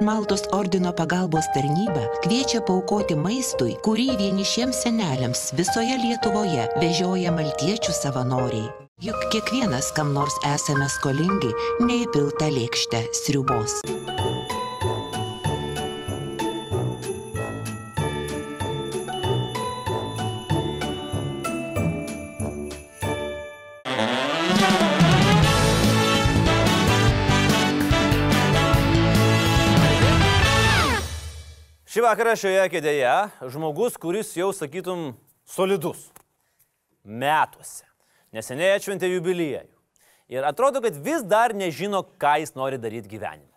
Maltos ordino pagalbos tarnyba kviečia paukoti maistui, kurį vienišiems seneliams visoje Lietuvoje vežioja maltiečių savanoriai. Juk kiekvienas kam nors esame skolingi neįpiltą lėkštę sriubos. Vakarą šioje kėdėje žmogus, kuris jau sakytum solidus. Metuose. Neseniai atšventė jubiliejų. Ir atrodo, kad vis dar nežino, ką jis nori daryti gyvenime.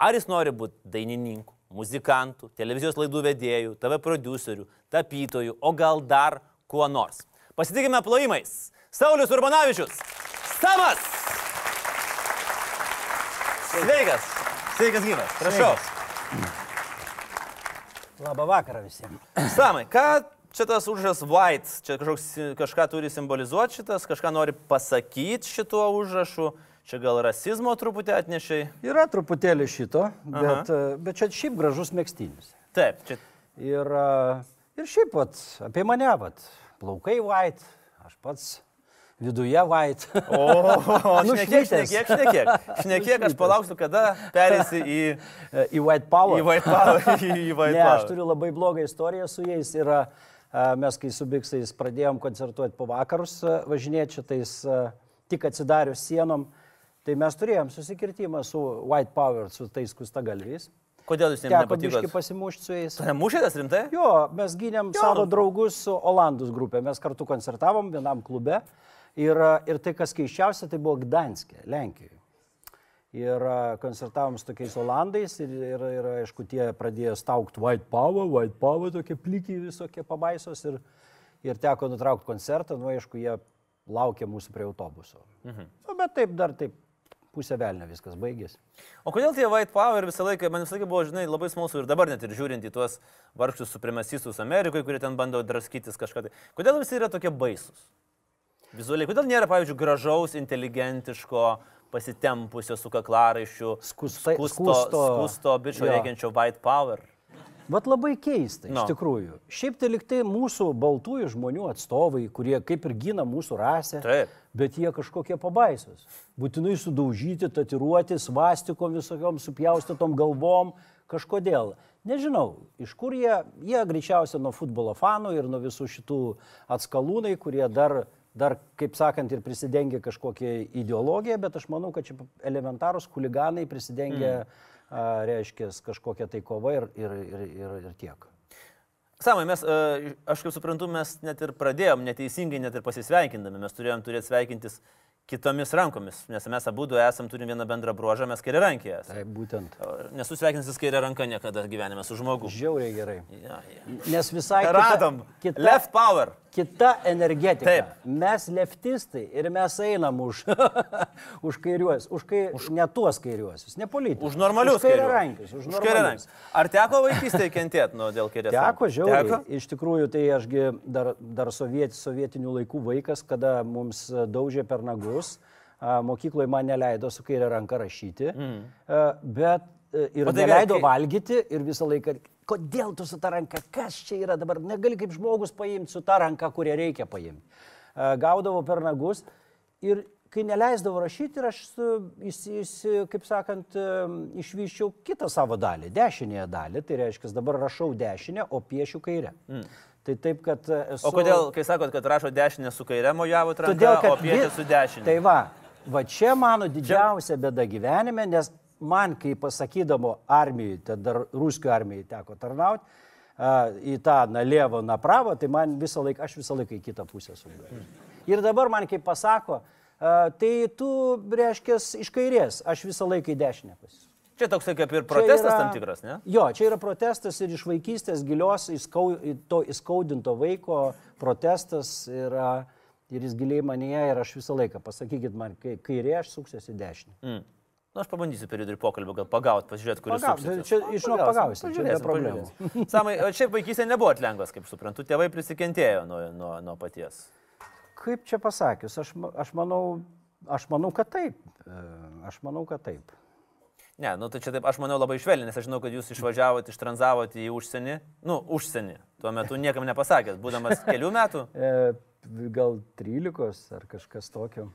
Ar jis nori būti dainininku, muzikantu, televizijos laidų vedėjų, TV producerių, tapytojų, o gal dar kuo nors. Pasitikime plojimais. Saulis Urbanavičius. Samas. Sveikas. Sveikas gyvas. Prašau. Labą vakarą visiems. Samai, ką čia tas užrašas white, čia kažkoks, kažką turi simbolizuoti šitas, kažką nori pasakyti šituo užrašu, čia gal rasizmo truputį atnešiai. Yra truputėlį šito, bet, e, bet čia šiaip gražus mėgstinis. Taip, čia Ir, e, ir šiaip vat, apie mane, vat, plaukai white, aš pats viduje white. O, Nu, šnekėk, šnekėk, šnekėk. Šnekėk, aš palauksiu, kada perėsi į, į white power. į White Power. Į White Ne, aš Power. turiu labai blogą istoriją su jais. Ir a, mes, kai su Biksais pradėjom koncertuoti po vakarus, važinėti šitais a, tik atsidarius sienom, tai mes turėjom susikirtimą su White Power, su tais kustagalviais. Kodėl jūs nepatiko? pasimušti su jais. Mušėtės rimtai? Jo, mes gynėm jo. savo draugus su Olandus grupė. Mes kartu koncertavom vienam klube. Ir, ir tai, kas keiščiausia, tai buvo Gdanskė, Lenkijoje. Ir a, koncertavom su tokiais Olandais ir, ir, ir aišku, tie pradėjo staukti White Power, White Power, tokie plikiai visokie pabaisos. Ir, ir teko nutraukti koncertą, nu aišku, jie laukė mūsų prie autobuso. Mhm. Nu, bet taip dar taip pusę velnio viskas baigėsi. O kodėl tie White Power visą laiką, man visą laiką buvo, žinai, labai smalsu ir dabar net ir žiūrint į tuos vargšus supremacistus Amerikoje, kurie ten bando draskytis kažką. Tai. Kodėl visi yra tokie baisus? Vizualiai, kodėl nėra, pavyzdžiui, gražaus, inteligentiško, pasitempusio su kaklaraiščiu, Skustai- skusto, skusto- skusto bičio jo. reikiančio White Power? Vat labai keista, No. iš tikrųjų. Šiaip tai liktai mūsų baltųjų žmonių atstovai, kurie kaip ir gina mūsų rasę, Taip. bet jie kažkokie pabaisos. Būtinai sudaužyti, tatiruoti, svastikom visokiom supjaustytom galvom, kažkodėl. Nežinau, iš kur jie, jie greičiausiai nuo futbolo fanų ir nuo visų šitų atskalūnai, kurie dar, dar, kaip sakant, ir prisidengia kažkokią ideologiją, bet aš manau, kad čia elementarūs huliganai prisidengia, mm. a, reiškia, kažkokia tai kova ir, ir, ir, ir, ir tiek. Samai, mes, aš kaip suprantu, mes net ir pradėjom neteisingai, net ir pasisveikindami, mes turėjom turėti sveikintis kitomis rankomis, nes mes abu du esam, turim vieną bendrą bruožą, mes kairė rankė esame. Taip, būtent. Nesusveikinsis kairė ranka niekada gyvenime su žmogu. Žiauriai gerai. Ja, ja. Nes visai Radom. kita, Left power. kita energetika. Taip. Mes leftistai ir mes einam už, už kairiuosius, už, kai, už ne tuos kairiuosius, ne politikus. Už normalius Už kairiarankius. Už Už kairiarankius. normalius. Ar teko vaikystėje kentėti nuo dėl kairės Teko rankos? žiauriai. Teko? Iš tikrųjų, tai ašgi dar, dar soviet, sovietinių laikų vaikas, kada mums daužė per nagus, a, mokykloje man neleido su kairė ranka rašyti, mm. bet e, ir O tai neleido kai- valgyti ir visą laiką, kodėl tu su ta ranka, kas čia yra dabar, negali kaip žmogus paimti su ta ranka, kurią reikia paimti. Gaudavo per nagus ir kai neleisdavo rašyti, aš, įsi- įsi- kaip sakant, em, išvyščiau kitą savo dalį, dešinėje dalį, tai reiškia, dabar rašau dešinę, o piešiu kairę. Mm. Tai taip, kad esu... O kodėl, kai sakot, kad rašo dešinę su kairė mojavo ranka, Todėl, kad o pietė vi- su dešinė? Tai va, va čia mano didžiausia bėda gyvenime, nes man, kai pasakydavo armijai, dar ruskių armijai teko tarnauti, į tą na lievą, na pravą, tai man visą laiką, aš visą laiką į kitą pusę sugriu. Ir dabar man kaip pasako, a, tai tu, reiškia, iš kairės, aš visą laiką į dešinę pasisuku. Čia toksai kaip ir Čia protestas yra- tam tikras, ne? Jo, čia yra protestas ir iš vaikystės gilios, įskau, to įskaudinto vaiko protestas yra ir jis giliai manyje ir aš visą laiką, pasakykit man, kai kairė aš suksiuosi dešinę. Mm. Na, aš pabandysiu per vidurį pokalbio, gal pagaut, pasižiūrėti, kuris Pagaut, suksis. čia žinok, pagausim, čia be problemų. Samai, šiaip vaikystė nebuvo lengvas, kaip suprantu, tėvai prisikentėjo nuo, nuo, nuo paties. Kaip čia pasakius, aš, aš, manau, aš manau, kad taip. E, Aš manau, kad taip. Ne, nu tai čia taip, aš manau labai švelniai, nes aš žinau, kad jūs išvažiavote, ištranzavote į užsienį. Nu, užsienį. Tuo metu niekam nepasakėt, būdamas kelių metų. E, gal 13 ar kažkas tokio.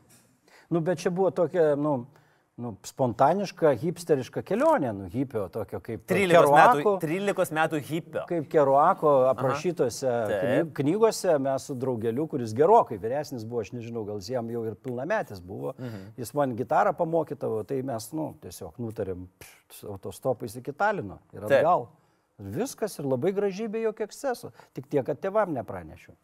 Nu, bet čia buvo tokia, nu, nu, spontaniška, hipsteriška kelionė, nu, hipio, tokio kaip 13 metų, 13 metų hipio. Kaip Keruako aprašytose kny, knygose mes su draugeliu, kuris gerokai vyresnis buvo, aš nežinau, gal jam jau ir pilnametis buvo, mhm. jis man gitarą pamokydavo, tai mes, nu, tiesiog nutarėm pš, autostopais iki Talino ir atgal. Taip. Viskas ir labai gražiai be jokio eksceso, tik tiek, kad tevam nepranešiu.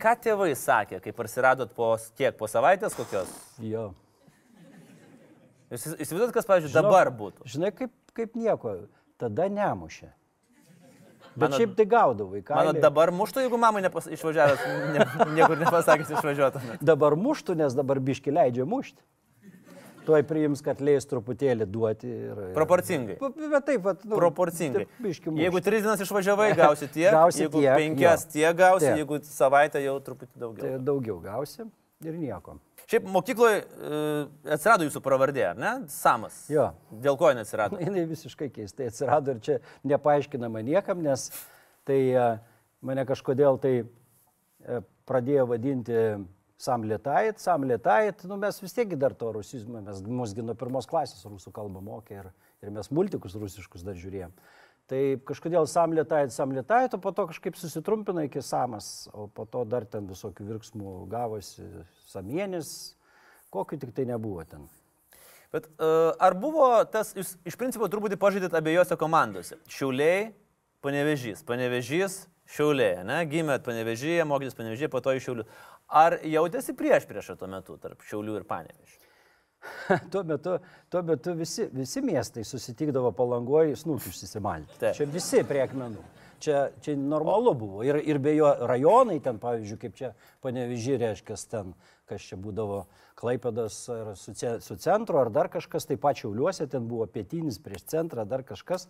Ką tėvai sakė, kai prasiradot po kiek, po savaitės kokios? Jo. Jūs įsivaizduot, kas, pavyzdžiui, Žinok, dabar būtų? Žinai, kaip, kaip nieko, tada nemušė. Bet mano, šiaip tai gaudavai. Mano dabar muštų, jeigu mamai nepas, išvažiavęs, ne, niekur nepasakęs išvažiuotum. Dabar muštų, nes dabar biški leidžia mušti. Tuoj priims, kad leis truputėlį duoti. Ir, Proporcingai. Bet taip, vat, nu, Proporcingai. Taip, jeigu tris dienas išvažiavai, gausi tiek, gausi jeigu tiek, penkias jo. tiek gausi, taip. jeigu savaitę jau truputį daugiau. Tai daugiau gausi ir nieko. Šiaip mokykloje atsirado jūsų pravardė, ne? Samas. Jo. Dėl ko jinai atsirado? Na, jinai visiškai keistai atsirado ir čia nepaaiškinama niekam, nes tai uh, mane kažkodėl tai uh, pradėjo vadinti sam lietait, sam lietait, nu mes vis tiek dar to rusizmą, mes musgi nuo pirmos klasės rusų kalbą mokė ir, ir mes multikus rusiškus dar žiūrėjom. Tai kažkodėl sam lietait, sam lietait, o po to kažkaip susitrumpina iki samas, o po to dar ten visokių virksmų gavosi samienis, kokiu tik tai nebuvo ten. Bet uh, ar buvo tas, jūs iš principo truputį pažaidėt abiejose komandose? Šiauliai, panevežys, panevežys, šiauliai, ne? Gimėt panevežyje, mokytis panevežyje, po to iš šiaulių. Ar jautėsi prieš priešą tuo metu tarp šiaulių ir panevežys? tuo metu, tuo metu visi, visi miestai susitikdavo palangoje snūkius įsimalti. Čia visi prie akmenų. Čia, čia normalu buvo. Ir, ir be jo rajonai ten, pavyzdžiui, kaip čia paneviži reiškia, ten, kas čia būdavo Klaipedas ar su, su centru, ar dar kažkas, taip pat Šiauliuose ten buvo pietinis prieš centrą, dar kažkas.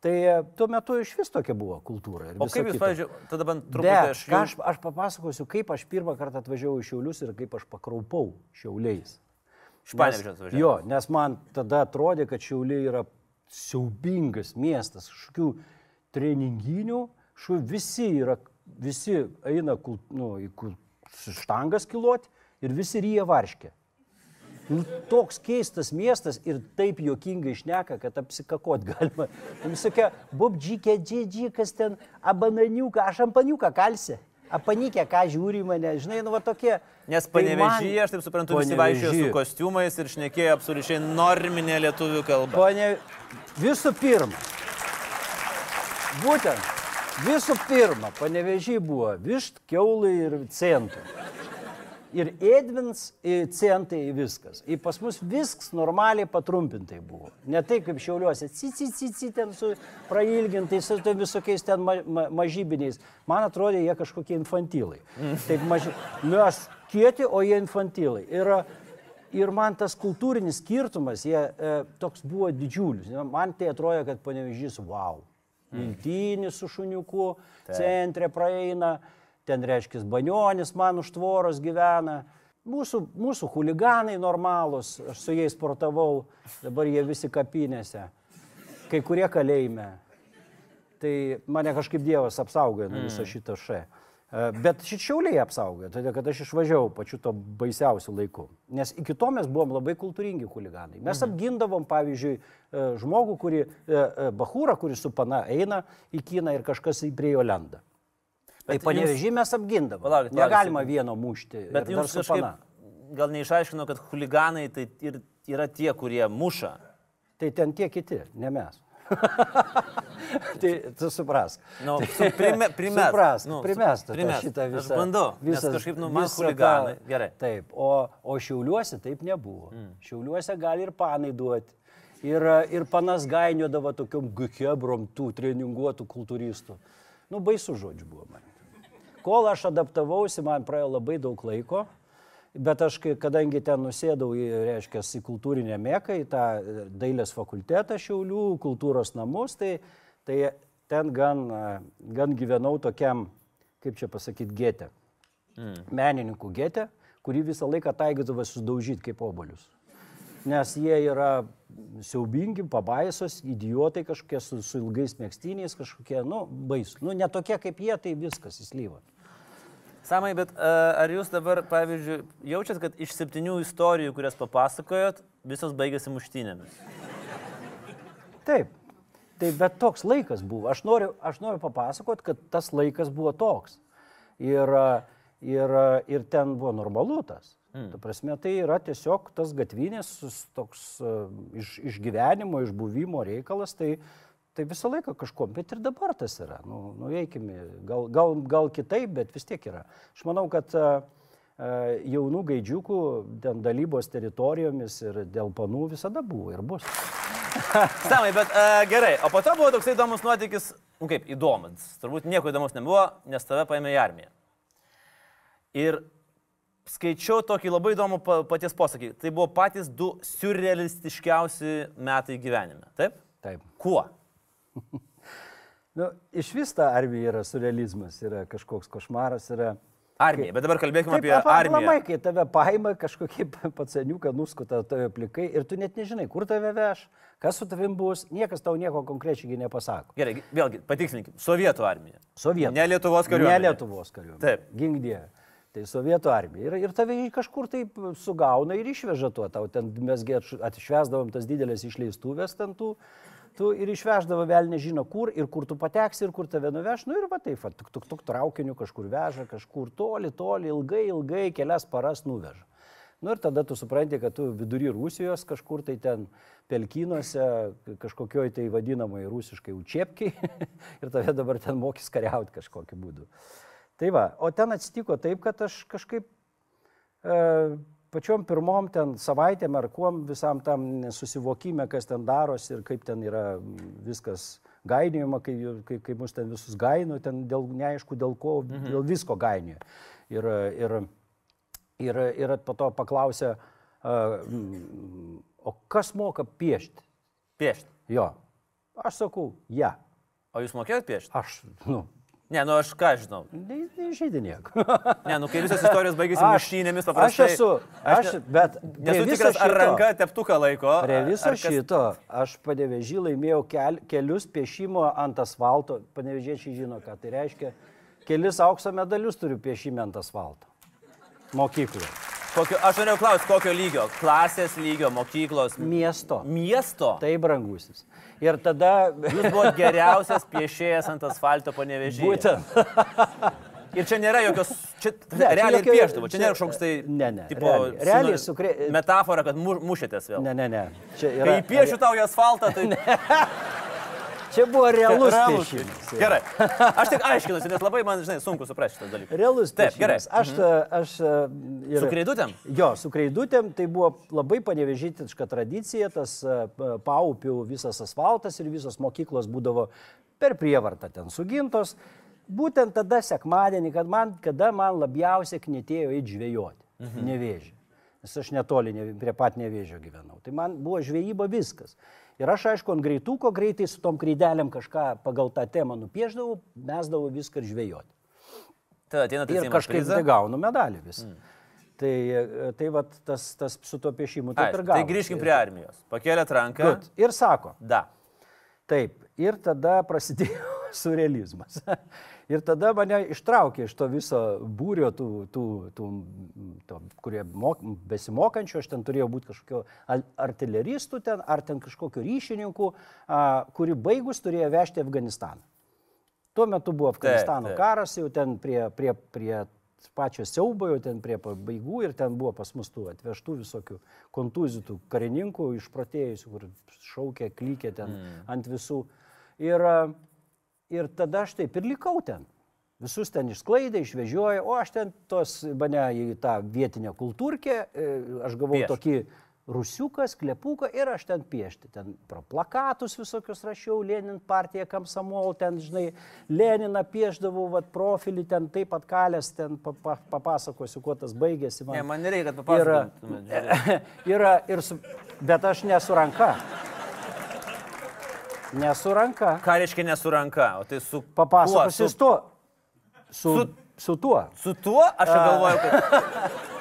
Tai e, tuo metu iš vis tokia buvo kultūra. O kaip jūs, pavyzdžiui, tada bent truputį aš... Jau... Aš, aš papasakosiu, kaip aš pirmą kartą atvažiavau į Šiaulius ir kaip aš pakraupau Šiauliais. Iš Panevežės atvažiavau. Jo, nes man tada atrodė, kad Šiauliai yra siaubingas miestas, kažkokių treninginių, šu visi yra, visi eina nu, į štangas kiloti ir visi ryja varškė. Nu, toks keistas miestas ir taip juokingai išneka, kad apsikakot galima. Jums sakė, bubdžykė, džidži, kas ten, abananiuką, aš ampaniuką kalsi. Apanikė, ką žiūri mane, žinai, nu va tokie. Nes panevežyje, aš taip suprantu, visi vaikščiojo su kostiumais ir šnekėjo absoliučiai norminė lietuvių kalba. Pane, visų pirma, būtent, visų pirma, panevežyje buvo višt, keulai ir centų ir Edvins, ir centai, ir viskas. Ir pas mus viskas normaliai patrumpintai buvo. Ne taip kaip šiauliuose, cici, cici, ten su prailgintais, su visokiais ten ma, ma, mažybiniais. Man atrodė, jie kažkokie infantilai. Taip maži... Mes kieti, o jie infantilai. Ir, ir man tas kultūrinis skirtumas, jie e, toks buvo didžiulis. Man tai atrodė, kad panevežys, wow. Miltinis su šuniuku, centre praeina ten reiškia banionis man už tvoros gyvena. Mūsų, mūsų huliganai normalūs, aš su jais sportavau, dabar jie visi kapinėse, kai kurie kalėjime. Tai mane kažkaip Dievas apsaugojo nuo viso mm. šito še. Bet šičiauliai apsaugojo, todėl kad aš išvažiavau pačiu to baisiausiu laiku. Nes iki to mes buvom labai kultūringi huliganai. Mes mhm. apgindavom, pavyzdžiui, e, žmogų, kurį, e, e, bahūrą, kuris su pana eina į kiną ir kažkas prie jo lenda. Tai panevežį mes apgindavom. Palaukit, Negalima palaukit. vieno mušti. Bet jums kažkaip gal neišaiškino, kad huliganai tai ir yra tie, kurie muša. Tai ten tie kiti, ne mes. tai tu suprask. Nu, su prime, primes. Suprask, nu, primest primes. šitą visą. Aš bandau, visas, kažkaip nu, man huliganai. Ta, Gerai. Taip, o, o šiauliuose taip nebuvo. Mm. Šiauliuose gali ir panai duoti. Ir, ir panas gainiodavo tokiom gukebrom tų treninguotų kultūristų. Nu, baisu žodžiu buvo man. Kol aš adaptavausi, man praėjo labai daug laiko, bet aš, kadangi ten nusėdau į, reiškia, į kultūrinę mėką, į tą e, dailės fakultetą Šiaulių, kultūros namus, tai, tai ten gan, e, gan gyvenau tokiam, kaip čia pasakyti, getė. Mm. Menininkų getė, kurį visą laiką taigydavo sudaužyti kaip obolius. Nes jie yra siaubingi, pabaisos, idiotai kažkokie su, su ilgais mėgstiniais, kažkokie, nu, baisu. Nu, netokie kaip jie, tai viskas įslyva. Samai, bet uh, ar jūs dabar, pavyzdžiui, jaučiat, kad iš septynių istorijų, kurias papasakojot, visos baigėsi muštynėmis? Taip. Tai bet toks laikas buvo. Aš noriu, aš noriu papasakot, kad tas laikas buvo toks. Ir, ir, ir ten buvo normalu tas. Mm. Ta prasme, tai yra tiesiog tas gatvinės toks uh, iš, išgyvenimo, išbuvimo reikalas. Tai, tai visą laiką kažkuo, bet ir dabar tas yra. Nu, nuveikime, gal, gal, gal kitaip, bet vis tiek yra. Aš manau, kad uh, jaunų gaidžiukų ten dalybos teritorijomis ir dėl panų visada buvo ir bus. Samai, bet uh, gerai, o po to buvo toksai įdomus nuotykis, nu kaip įdomus, turbūt nieko įdomus nebuvo, nes tave paėmė į armiją. Ir skaičiau tokį labai įdomų paties posakį. Tai buvo patys du surrealistiškiausi metai gyvenime. Taip? Taip. Kuo? Nu, iš vis ta armija yra surrealizmas, yra kažkoks košmaras, yra Armija, bet dabar kalbėkime Taip, apie armiją. Aplamai, kai tave paima kažkokį pacaniuką, nuskuta tave plikai ir tu net nežinai, kur tave veš, kas su tavim bus, niekas tau nieko konkrečiai nepasako. Gerai, vėlgi, patikslinkim, Sovietų armija. Sovietų. Ne Lietuvos kariuomenė. Ne Lietuvos kariuomenė. Taip. Gingdė. Tai Sovietų armija. Ir, ir tave kažkur taip sugauna ir išveža tuo. Tau ten mes atšvesdavom tas didelės išleistuvės ten tų tu ir išveždavo vėl nežino kur ir kur tu pateksi ir kur tave nuveš. Nu ir va taip, tuk, tuk, tuk, traukiniu kažkur veža, kažkur toli, toli, ilgai, ilgai, kelias paras nuveža. Nu ir tada tu supranti, kad tu vidury Rusijos kažkur tai ten pelkynuose, kažkokioj tai vadinamai rusiškai učiepkiai ir tave dabar ten mokys kariauti kažkokiu būdu. Tai va, o ten atsitiko taip, kad aš kažkaip e, pačiom pirmom ten savaitėm ar kuom visam tam susivokime, kas ten darosi ir kaip ten yra viskas gainėjama, kai, kai, kai mus ten visus gaino, ten dėl neaišku dėl ko, mhm. dėl visko gainėjo. Ir, ir, ir, ir po to paklausė, o kas moka piešti? Piešti. Jo. Aš sakau, ja. O jūs mokėjot piešti? Aš, nu, Ne, nu aš ką žinau. Nežydinėk. ne, nu kai visos istorijos baigėsi muštynėmis, paprastai. Aš esu, aš, bet... Nesu tikras, ar ranka teptuką laiko. Prie viso kas... šito aš padevežį laimėjau kel, kelius piešimo ant asfalto. Padevežiečiai žino, ką tai reiškia. Kelis aukso medalius turiu piešime ant asfalto. Mokykloje. Kokio, aš norėjau klausti, kokio lygio? Klasės lygio, mokyklos? Miesto. Miesto? Tai brangusis. Ir tada... Jūs buvote geriausias piešėjas ant asfalto panevežyje. Būtent. Ir čia nėra jokios, čia ne, realiai jokio, pieždavo, čia, čia nėra kažkoks tai... Ne, ne. Tipo, realiai, realiai sukre... Metafora, kad mu, mušėtės vėl. Ne, ne, ne. Čia yra... Kai piešiu tau į asfaltą, tai... Čia buvo realus realus piešimas. Gerai. Aš tik aiškinuosi, nes labai man, žinai, sunku suprasti šitą dalyką. Realus Taip, gerai. Aš, mhm. aš, ir, su kreidutėm? Jo, su kreidutėm tai buvo labai panevežytiška tradicija, tas paupių visas asfaltas ir visos mokyklos būdavo per prievartą ten sugintos. Būtent tada sekmadienį, kad man, kada man labiausiai knėtėjo įti žvėjoti, mhm. nevėžį. Nes aš netoli ne, prie pat nevėžio gyvenau. Tai man buvo žvejyba viskas. Ir aš, aišku, ant greituko greitai su tom kreidelėm kažką pagal tą temą nupieždavau, mesdavau viską ir žvejoti. Tai ateina tai ir kažkaip tai gaunu medalį vis. Mm. Tai, tai vat, tas, tas su tuo piešimu taip Aiš, ir gavo. Tai grįžkim prie armijos. Pakėlėt ranką. Good. Ir sako. Da. Taip. Ir tada prasidėjo surrealizmas. Ir tada mane ištraukė iš to viso būrio, tų, tų, tų, to, kurie mok, besimokančių, aš ten turėjau būti kažkokio artileristų ten, ar ten kažkokio ryšininkų, a, kuri baigus turėjo vežti Afganistaną. Tuo metu buvo Afganistano taip, taip. karas, jau ten prie, prie, prie pačio siaubo, jau ten prie pabaigų ir ten buvo pas mus tų atvežtų visokių kontuzitų karininkų, išprotėjusių, kur šaukė, klykė ten mm. ant visų. Ir, Ir tada aš taip ir likau ten. Visus ten išsklaidė, išvežiojo, o aš ten tos mane į tą vietinę kultūrkę, e, aš gavau Pieš. tokį rusiuką, sklepuką ir aš ten piešti. Ten plakatus visokius rašiau, Lenin partija Kamsamol, ten, žinai, Leniną pieždavau, vad profilį ten taip pat kalės, ten papasakosiu, kuo tas baigėsi. Man, ne, man nereikia, kad papasakotum. Yra, yra, ir su, bet aš nesu ranka. Nesu ranka. Ką reiškia nesu ranka? O tai su... Papasakosiu su tuo. Su, su, su tuo. Su tuo? Aš galvoju, kad...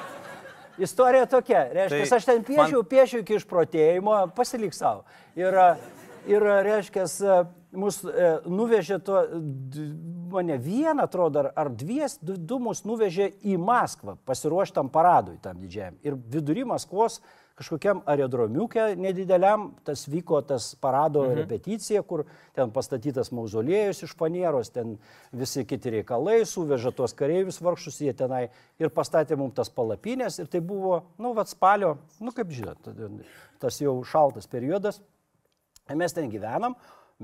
istorija tokia. Reiškia, Tai aš ten piešiau, man... piešiau iki išprotėjimo, pasilik savo. Ir, ir reiškia, mus e, nuvežė to, d- mane vieną, atrodo, ar, ar dvies, du, du mus nuvežė į Maskvą pasiruoštam paradui tam didžiajam. Ir vidury Maskvos kažkokiam aerodromiukė nedideliam, tas vyko tas parado mhm. repeticija, kur ten pastatytas mauzoliejus iš panieros, ten visi kiti reikalai, suveža tuos kareivius vargšus, jie tenai ir pastatė mums tas palapinės ir tai buvo, nu, vad spalio, nu, kaip žinot, tas jau šaltas periodas. Mes ten gyvenam,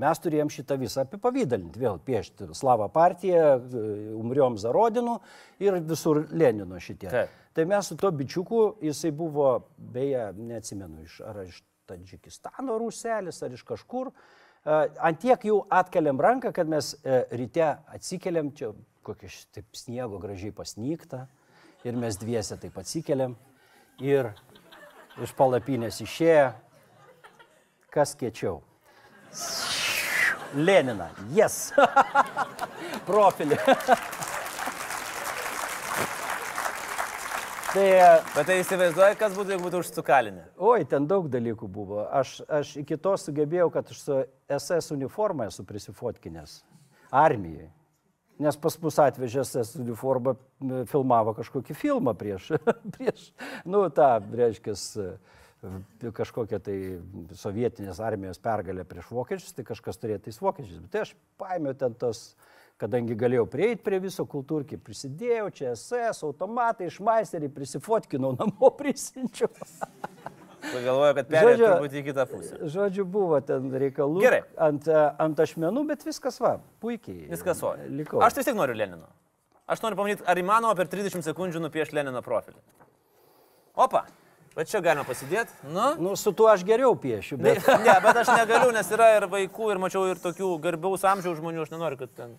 mes turėjom šitą visą apipavydalinti, vėl piešti Slavą partiją, Umriom Zarodinu ir visur Lenino šitie. Taip. Tai mes su to bičiuku, jisai buvo, beje, neatsimenu, iš, ar iš Tadžikistano ruselis, ar iš kažkur. E, Ant tiek jau atkeliam ranką, kad mes e, ryte atsikeliam, čia kokia taip sniego gražiai pasnykta ir mes dviese taip atsikeliam ir iš palapinės išėję, kas kiečiau. Lenina, yes. Profilį. tai, e, Bet tai įsivaizduoji, kas būtų, jeigu būtų užsukalinę. oi, ten daug dalykų buvo. Aš, aš iki to sugebėjau, kad aš su SS uniforma esu prisifotkinęs armijai. Nes pas mus atvežė SS uniformą, filmavo kažkokį filmą prieš, prieš nu, tą, reiškia, kažkokią tai sovietinės armijos pergalę prieš vokiečius, tai kažkas turėjo tais vokiečiais. Bet tai aš paėmiau ten tos, kadangi galėjau prieiti prie viso kultūrkį, prisidėjau, čia SS, automatai, išmaisterį, prisifotkinau, namo prisinčiau. Tu galvoji, kad perėjo turbūt į kitą pusę. Žodžiu, buvo ten reikalų. Gerai. Ant, e, ant ašmenų, bet viskas va, puikiai. Viskas o. Likau. Aš vis tiek noriu Lenino. Aš noriu pamatyti, ar įmanoma per 30 sekundžių nupiešti Lenino profilį. Opa, bet čia galima pasidėti. Nu. Nu, su tuo aš geriau piešiu, Ne, bet... ne, bet aš negaliu, nes yra ir vaikų, ir mačiau ir tokių garbiaus amžiaus žmonių, aš nenoriu, kad ten.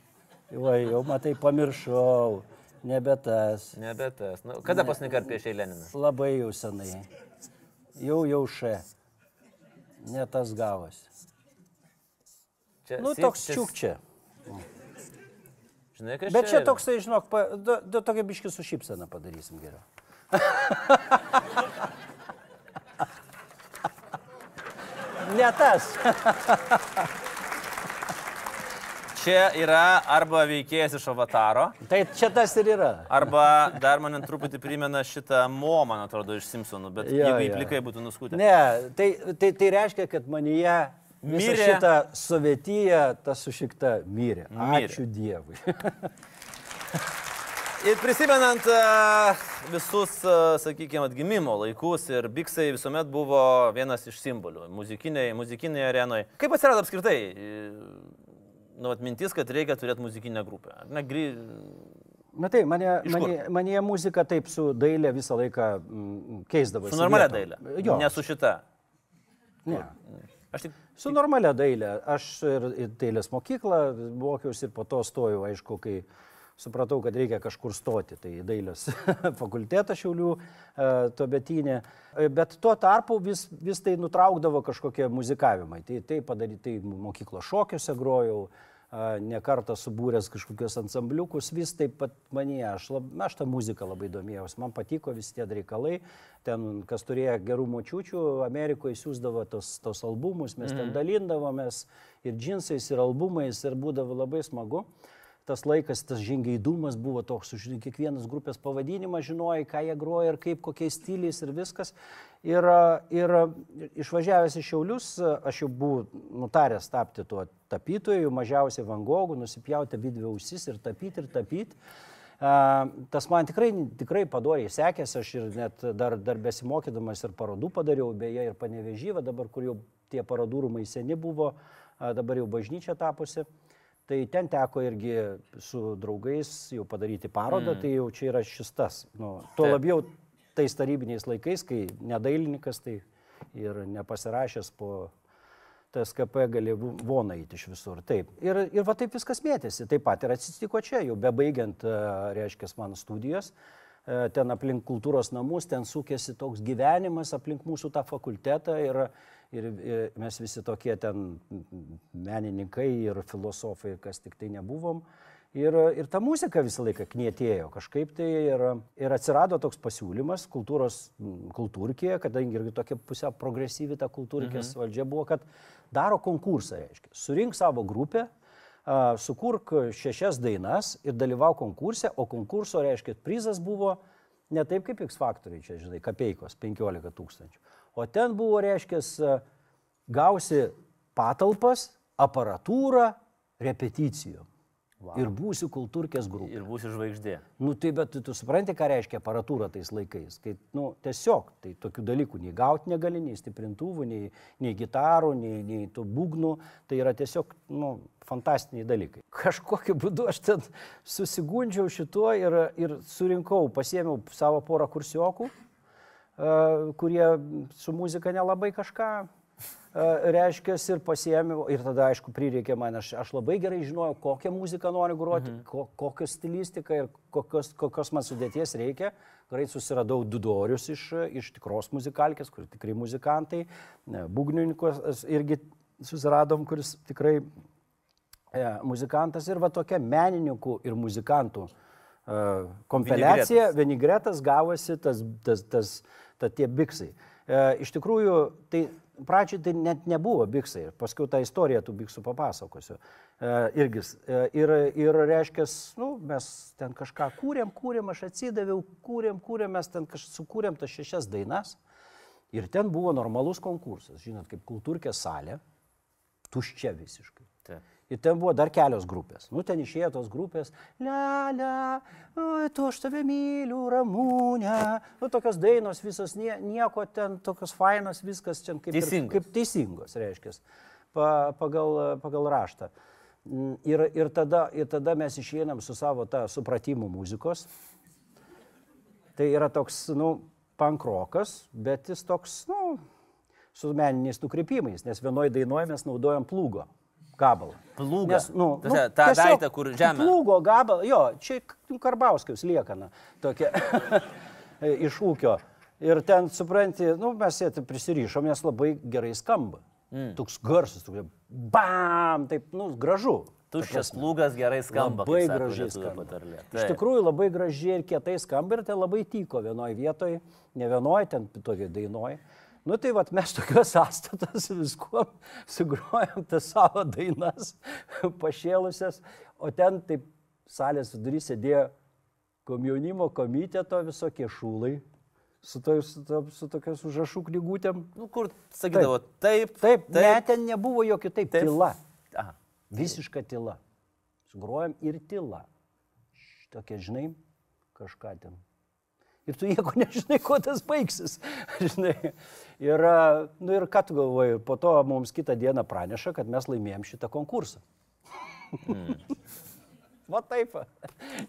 Va, jau matai, pamiršau. Nebe tas. Nebe tas. Nu, kada paskutinį kartą piešė Leniną? Labai jau senai. Jau jau še. Ne tas gavosi. Čia, Nu, toks čia- čiuk čia. Žinai, kas Bet čia yra? toksai, žinok, pa, du, du tokia biški su šypsena padarysim geriau. ne tas. Čia yra arba veikėjas iš avataro, Tai čia tas ir yra. arba dar man truputį primena šitą mo, man atrodo, iš Simpsonų, bet Jo, jeigu įplikai būtų nuskutę. Ne, tai, tai, tai reiškia, kad manyje Mirė. šitą sovietiją, ta sušikta mirė. Mirė. Ačiū Dievui. Ir prisimenant uh, visus, uh, sakykime, atgimimo laikus ir Biksai visuomet buvo vienas iš simbolių muzikinėje, muzikinėje arenoje. Kaip atsirado apskritai, e, nu, atmintis, kad reikia turėti muzikinę grupę? Ne, gry... Matai, mane, mane, mane muzika taip su dailė visą laiką mm, keisdavosi. Su normalia dailė? Jo. Ne su šita. Ne. Aš tik... Su normalia dailė. Aš ir į dailės mokyklą mokiausi ir po to stojau, aišku, kai supratau, kad reikia kažkur stoti. Tai dailės fakultetą šiaulių tuometinė. Bet tuo tarpu vis, vis tai nutraukdavo kažkokie muzikavimai. Tai, tai padaryti, tai mokyklos šokiuose grojau. a, Ne kartą subūręs kažkokius ansambliukus, vis taip pat mane, aš, lab, aš tą muziką labai domėjausi, man patiko visi tie reikalai, ten kas turėjo gerų močiučių, Amerikoje siūsdavo tos, tos albumus, mes ten dalindavomės ir džinsais, ir albumais, ir būdavo labai smagu. Tas laikas, tas žingeidumas buvo toks, žinai, kiekvienas grupės pavadinimas žinojai, ką jie groja ir kaip, kokiais stiliais ir viskas. Ir, ir išvažiavęs iš Šiaulius, aš jau buvau nutaręs tapti tuo tapytoju, mažiausiai Van Gogų, nusipjauti vidvį ausis ir tapyti, ir tapyti. Tas man tikrai, tikrai padoriai sekėsi, aš ir net dar, dar besimokydamas ir parodų padariau, beje, ir panevežyvą, dabar kur jau tie parodų rūmai seni buvo, dabar jau bažnyčia tapusi. Tai ten teko irgi su draugais jau padaryti parodą, mm. tai jau čia yra šis tas. Nu, tuo labiau tais tarybiniais laikais, kai nedailininkas, tai ir nepasirašęs po TSKP gali voną eiti iš visur. Taip. Ir, ir va taip viskas mėtėsi. Taip pat ir atsitiko čia, jau bebaigiant, e, reiškia, mano studijas. E, Ten aplink kultūros namus, ten sukėsi toks gyvenimas aplink mūsų tą fakultetą ir, ir, ir mes visi tokie ten menininkai ir filosofai, kas tik tai nebuvom. Ir, ir ta muzika visą laiką knietėjo kažkaip tai ir, ir atsirado toks pasiūlymas kultūros kultūrkėje, kadangi irgi tokia pusė progresyvi ta kultūrkės mhm. valdžia buvo, kad daro konkursą, reiškia, surink savo grupę, sukurk šešias dainas ir dalyvau konkurse, o konkurso, reiškia, prizas buvo ne taip kaip X faktoriai, čia, žinai, kapeikos 15 tūkstančių, o ten buvo, reiškia, gausi patalpas, aparatūrą, repeticijom. Wow. Ir būsi kultūrkės grupė. Ir būsi žvaigždė. Nu tai bet tu, tu supranti, ką reiškia aparatūra tais laikais. Kai, nu, tiesiog, tai tokių dalykų nei gauti negali, nei stiprintuvų, nei, nei gitarų, nei, nei tų būgnų. Tai yra tiesiog, nu, fantastiniai dalykai. Kažkokiu būdu aš ten susigundžiau šituo ir, ir surinkau, pasėmiau savo porą kursiokų, kurie su muzika nelabai kažką reiškia, ir pasiėmiau, ir tada, aišku, prireikė man, aš, aš labai gerai žinojau, kokią muziką noriu groti, mhm. ko, kokią stilistiką ir kokios, kokios man sudėties reikia. Greit susiradau du dorius iš, iš tikros muzikalkės, kur tikrai muzikantai, būgnininkus irgi susiradom, kuris tikrai e, muzikantas ir va tokia menininkų ir muzikantų e, kompiliacija, vinigretas. vinigretas gavosi tas, tas, tas, tas tie biksai. E, iš tikrųjų, tai pradžiai tai net nebuvo biksai, paskui tą istoriją tų biksų papasakosiu. E, irgi. E, ir, ir reiškia, nu, mes ten kažką kūrėm, kūrėm, aš atsidaviau, kūrėm, kūrėm, mes ten kažką sukūrėm tas šešias dainas. Ir ten buvo normalus konkursas, žinot, kaip kultūrkė salė, tuščia visiškai. Taip. Ir ten buvo dar kelios grupės. Nu, ten išėjo tos grupės. Le, le, tu aš tave myliu, ramūnė. Nu, tokios dainos visos, nie, nieko ten, tokios fainos, viskas čia kaip, teisingos. Ir, kaip teisingos, reiškia, pa, pagal, pagal raštą. Mm, ir, ir, tada, ir tada mes išeinam su savo tą supratimu muzikos. Tai yra toks, nu, pankrokas, bet jis toks, nu, su meniniais nukreipimais, nes vienoje dainuoje mes naudojam plūgo gabalą. Plūgą. Nes, nu, nu, tą daiktą, kur žemė. Plūgo gabalą, jo, čia Karbauskius liekana tokia iš ūkio. Ir ten, supranti, nu, mes jie prisirišom, nes labai gerai skamba. Mm. Toks garsus, toks, bam, taip, nu, gražu. Tuščias plūgas gerai skamba. Labai gražiai skamba. Iš tikrųjų labai gražiai ir kietai skamba ir tai labai tyko vienoje vietoje, ne vienoje, ten toje dainoje. Nu tai vat mes tokios sąstatas viskuo sugrojom tas savo dainas, pašėlusias, o ten taip salės vidury sėdėjo komjaunimo komiteto visokie šūlai. Su, to, su, to, su tokios užrašų knygutėm. Nu, kur sakydavo, taip. Taip, taip, taip. Ne, ten nebuvo jokių taip. taip. Tyla. Aha. Visiška tyla. Sugrojom ir tyla. Tokia, žinai, kažką ten ir tu nieko nežinai, kuo tas baigsis. žinai. Ir, nu, ir ką tu galvoji, po to mums kitą dieną praneša, kad mes laimėjom šitą konkursą. Mm. Va taip.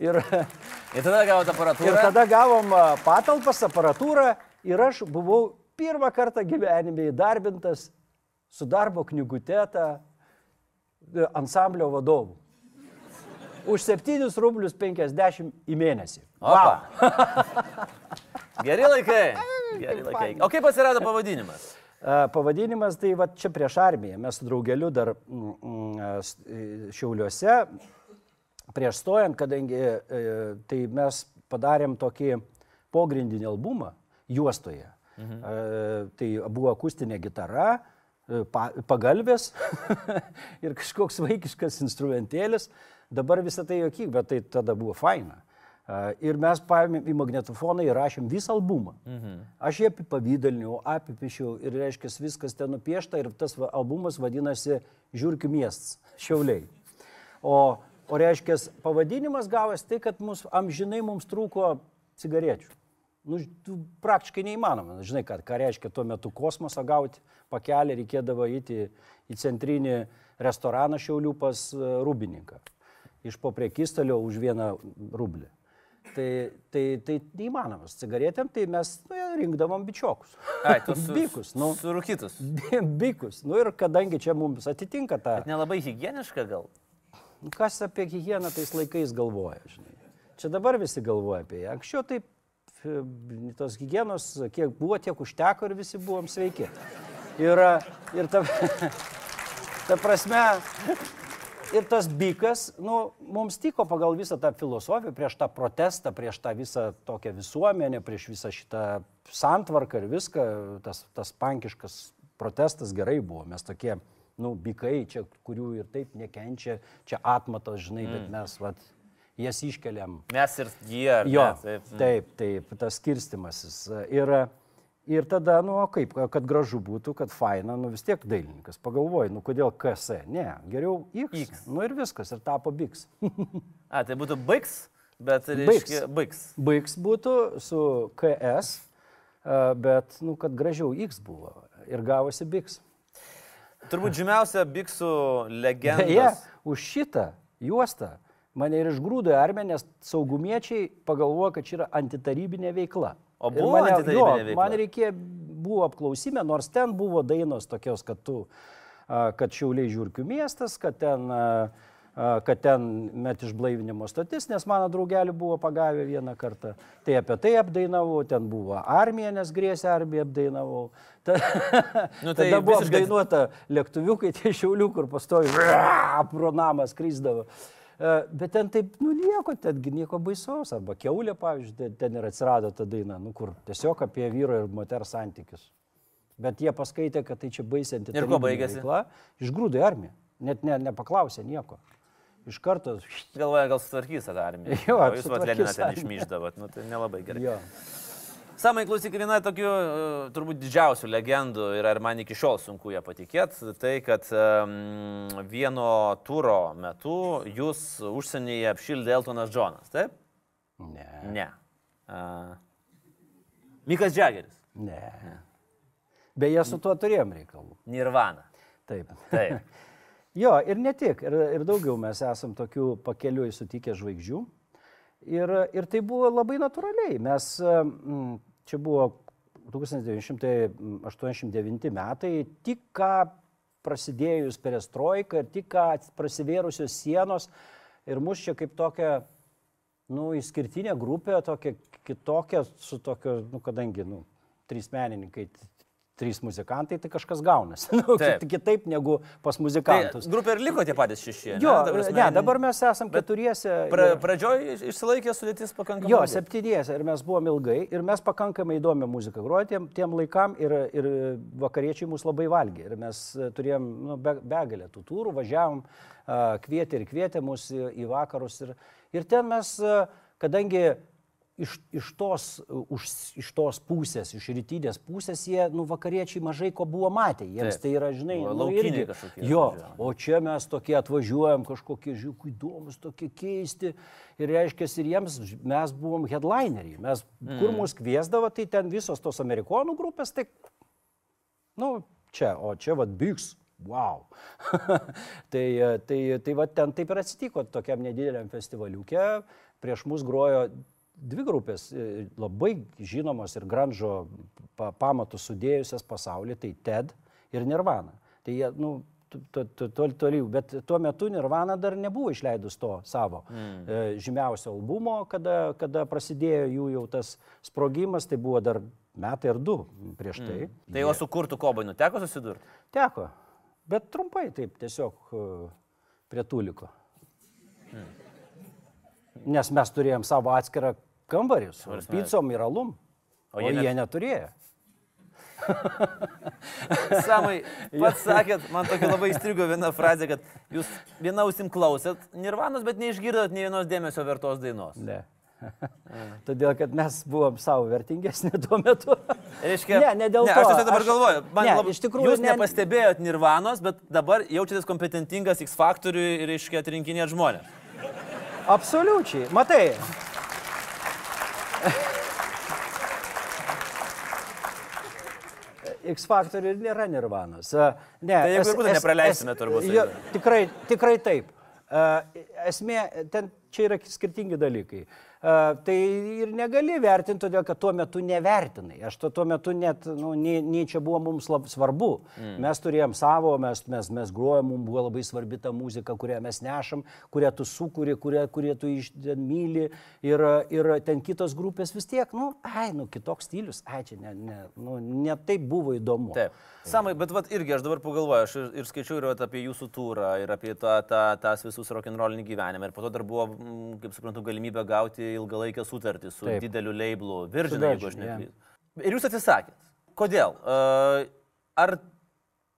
Ir, ir tada gavom aparatūrą. Ir tada gavom patalpas, aparatūrą ir aš buvau pirmą kartą gyvenime įdarbintas su darbo knygutėta e, ansamblio vadovu už 7 rublius 50 į mėnesį. Wow. Geri laikai. Geri laikai. O kaip atsirado pavadinimas? Pavadinimas tai va čia prieš armiją. Mes su draugeliu dar mm, mm, šiauliuose, prieš stojant, kadangi e, tai mes padarėm tokį pogrindinį albumą juostoje. Mhm. Tai buvo akustinė gitara, e, pagalbės ir kažkoks vaikiškas instrumentėlis. Dabar visą tai jokyk, bet tai tada buvo faina. Ir mes paėmėm į magnetofoną ir rašėm visą albumą. Mhm. Aš jį apipavydaliniau, apipišiau ir, reiškia, viskas ten nupiešta ir tas va, albumas vadinasi Žiūrkių miestas, Šiauliai. O, o reiškia, pavadinimas gavęs tai, kad mus, amžinai mums trūko cigarečių. Nu, praktiškai neįmanoma. Žinai, ką, ką reiškia tuo metu kosmosą gauti, pakelį reikėdavo įti į centrinį restoraną Šiaulių pas Rubininką iš po priekistalio už vieną rublį. Tai, tai, tai neįmanomas. Cigaretėm tai mes nu, rinkdavom bičiokus. Ai, tu su, bikus. Nu, surūkytus. Bikus. Nu ir kadangi čia mums atitinka tą... Bet nelabai higieniška gal? Kas apie higieną tais laikais galvoja, žinai. Čia dabar visi galvoja apie ją. Anksčiau taip tos hygienos, kiek buvo, tiek užteko ir visi buvom sveiki. Ir, ir ta, ta prasme, ir tas bikas, nu, mums tiko pagal visą tą filosofiją, prieš tą protestą, prieš tą visą tokią visuomenę, prieš visą šitą santvarką ir viską, tas, tas pankiškas protestas gerai buvo. Mes tokie, nu, bikai, čia, kurių ir taip nekenčia, čia atmatas, žinai, bet mes, vat, jas iškeliam. Mes ir jie. Jo, ne? Taip. taip, taip, tas skirstimasis. Ir, ir tada, nu, kaip, kad gražu būtų, kad faina, nu vis tiek dailininkas. Pagalvoji, nu kodėl KS? Ne, geriau X. X. Nu ir viskas, ir tapo Biks. A, tai būtų baigs, bet reiškia baigs. Biks būtų su KS, bet, nu, kad gražiau X buvo. Ir gavosi Biks. Turbūt žymiausia biksų legenda. Beje, už šitą juostą mane ir išgrūdo į armiją, nes saugumiečiai pagalvojo, kad čia yra antitarybinė veikla. O buvo mane, jo, veikla? Man reikėjo, buvo apklausime, nors ten buvo dainos tokios, kad tu, kad Šiauliai žiūrkių miestas, kad ten, kad ten met išblaivinimo stotis, nes mano draugelį buvo pagavę vieną kartą. Tai apie tai apdainavau, ten buvo armija, nes grėsė armija apdainavau. Ta, Nu, tai tada buvo visiškai- apdainuota lėktuviukai tie šiaulių, kur pastovi pro namą skrysdavo. E, Bet ten taip, nu nieko, tengi nieko baisaus. Arba keulė, pavyzdžiui, ten- ir atsirado ta daina, nu kur tiesiog apie vyro ir moters santykius. Bet jie paskaitė, kad tai čia baisianti. Ir kuo baigėsi? Išgrūdė armiją. Net ne, nepaklausė nieko. Iš karto. Galvoja, gal sutvarkys tą armiją. Jo, o jūs vat Leniną ten išmyždavot, nu tai nelabai gerai. Jo. Samai klausyk, viena tokių turbūt didžiausių legendų ir ar man iki šiol sunku ją patikėti, tai kad um, vieno turo metu jūs užsienyje apšildė Eltonas Džonas, taip? Ne. Ne. Uh, Mikas Džageris. Ne. Beje, su tuo turėjom reikalų. Nirvana. Taip. Taip. Jo, ir ne tik, ir, ir daugiau mes esam tokių pakeliui sutikę žvaigždžių. Ir, ir tai buvo labai natūraliai. Mes, mm, čia buvo 1989 metai, tik ką prasidėjus perestroika ir tik ką prasidėrusios sienos ir mus čia kaip tokia, nu, išskirtinė grupė, tokia kitokia, su tokio, nu, kadangi, nu, trys menininkai, trys muzikantai, tai kažkas gaunasi. Nu, Taip. kit- kitaip negu pas Tai muzikantus. grupė ir liko tie patys šeši. Jo, Ta prasme, ne, dabar mes esam bet keturiese. Pra, pradžioj išsilaikė sudėtis pakankamai. Jo, septyniese ir mes buvom ilgai ir mes pakankamai įdomią muziką grojom tiem, tiem laikam ir, ir vakariečiai mus labai valgė. Ir mes e, turėjom nu, be, begalę tų turų, važiavom, a, kvietė ir kvietė mus į, į vakarus. Ir, ir ten mes, a, kadangi iš, iš, tos, už, iš tos pusės, iš rytinės pusės, jie, nu, vakariečiai mažai ko buvo matę. Jiems Taip. tai yra, žinai, nu, laukiniai kažkokie Jo, atvažiavo. O čia mes tokie atvažiuojam, kažkokie žiūrėk įdomus, tokie keisti. Ir reiškia, ir jiems mes buvom headlineriai. Mes, mm. kur mus kviesdavo, tai ten visos tos amerikonų grupės, tai, nu, čia, o čia vad Bigs. Wow. tai, tai, tai va ten taip ir atsitiko, tokiam nedideliam festivaliukė. Prieš mus grojo dvi grupės, e, labai žinomos ir grandžo pa, pamatus sudėjusias pasaulyje, tai TED ir Nirvana. Tai jie, nu, toli, toli, bet tuo metu Nirvana dar nebuvo išleidus to savo mm. e, žymiausio albumo, kada, kada prasidėjo jų jau tas sprogimas, tai buvo dar metai ar du prieš tai. Mm. Tai o su kurtų kobainu teko susidurti? Teko, bet trumpai taip, tiesiog e, prie tuliko. Nes mes turėjom savo atskirą kambarį su picom ir alum, O o, jie o net- jie neturėjo. Samai, pats sakėt, man tokia labai įstrigo viena frazė, kad jūs viena ausim klausėt Nirvanos, bet neišgirdot nei vienos dėmesio vertos dainos. Ne. Todėl, kad mes buvom savo vertingesni tuo metu. Reiškia, Ne, ne dėl ne, to. Aš tiesiog dabar Aš- galvoju, man ne, lab, iš tikrųjų jūs ne- nepastebėjot Nirvanos, bet dabar jaučiatės kompetentingas X faktoriui ir reiškia atrinkinėt žmonės. Absoliučiai. Matai. X faktorių nėra nirvanos. Ne, Tai jeigu es- ir būtų, es- nepraleisime turbūt. Jo, tikrai, tikrai taip. Esmė, ten čia yra skirtingi dalykai. Tai ir negali vertinti, todėl kad tuo metu nevertinai. Aš to tuo metu net, nu, nei, nei čia buvo mums labai svarbu. Mm. Mes turėjom savo, mes, mes, mes grojom, mums buvo labai svarbi ta muzika, kurią mes nešam, kurią tu sukūri, kurią, kurią tu iš myli. Ir, ir ten kitos grupės vis tiek, nu, ai, nu, kitoks stilius, ai, čia ne, ne, nu, ne taip buvo įdomu. Taip. Samai, bet vat, irgi aš dabar pagalvoju, aš ir, ir skaičiau ir vat, apie jūsų turą, ir apie tą, tą, tas visus rock'n'rollinį gyvenimą. Ir po to dar buvo, kaip suprantu, galimybė gauti ilgalaikę sutartį su Taip. dideliu labelu, Virgin, jeigu aš neklystu. Yeah. Ir jūs atsisakėt. Kodėl? Uh, ar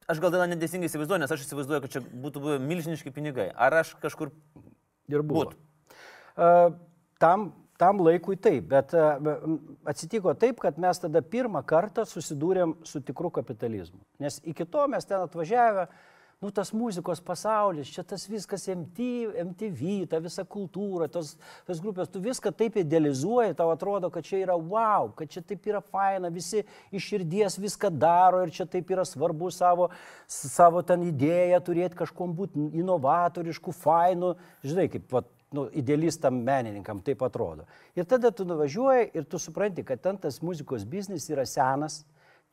aš gal dėl neteisingai įsivaizduoju, nes aš įsivaizduoju, kad čia būtų buvę milžiniški pinigai. Ar aš kažkur ir buvo? Uh, tam, tam laikui taip, bet atsitiko taip, kad mes tada pirmą kartą susidūrėm su tikru kapitalizmu. Nes iki to mes ten atvažiavę, uh, nu, tas muzikos pasaulis, čia tas viskas MTV, MTV ta visa kultūra, tos, tos grupės, tu viską taip idealizuoji, tau atrodo, kad čia yra wow, kad čia taip yra faina, visi iš širdies viską daro ir čia taip yra svarbu savo, savo ten idėją turėti kažkom būti inovatoriškų, fainų, žinai, kaip vat, nu, idealistam menininkam taip atrodo. Ir tada tu nuvažiuoji ir tu supranti, kad ten tas muzikos biznis yra senas,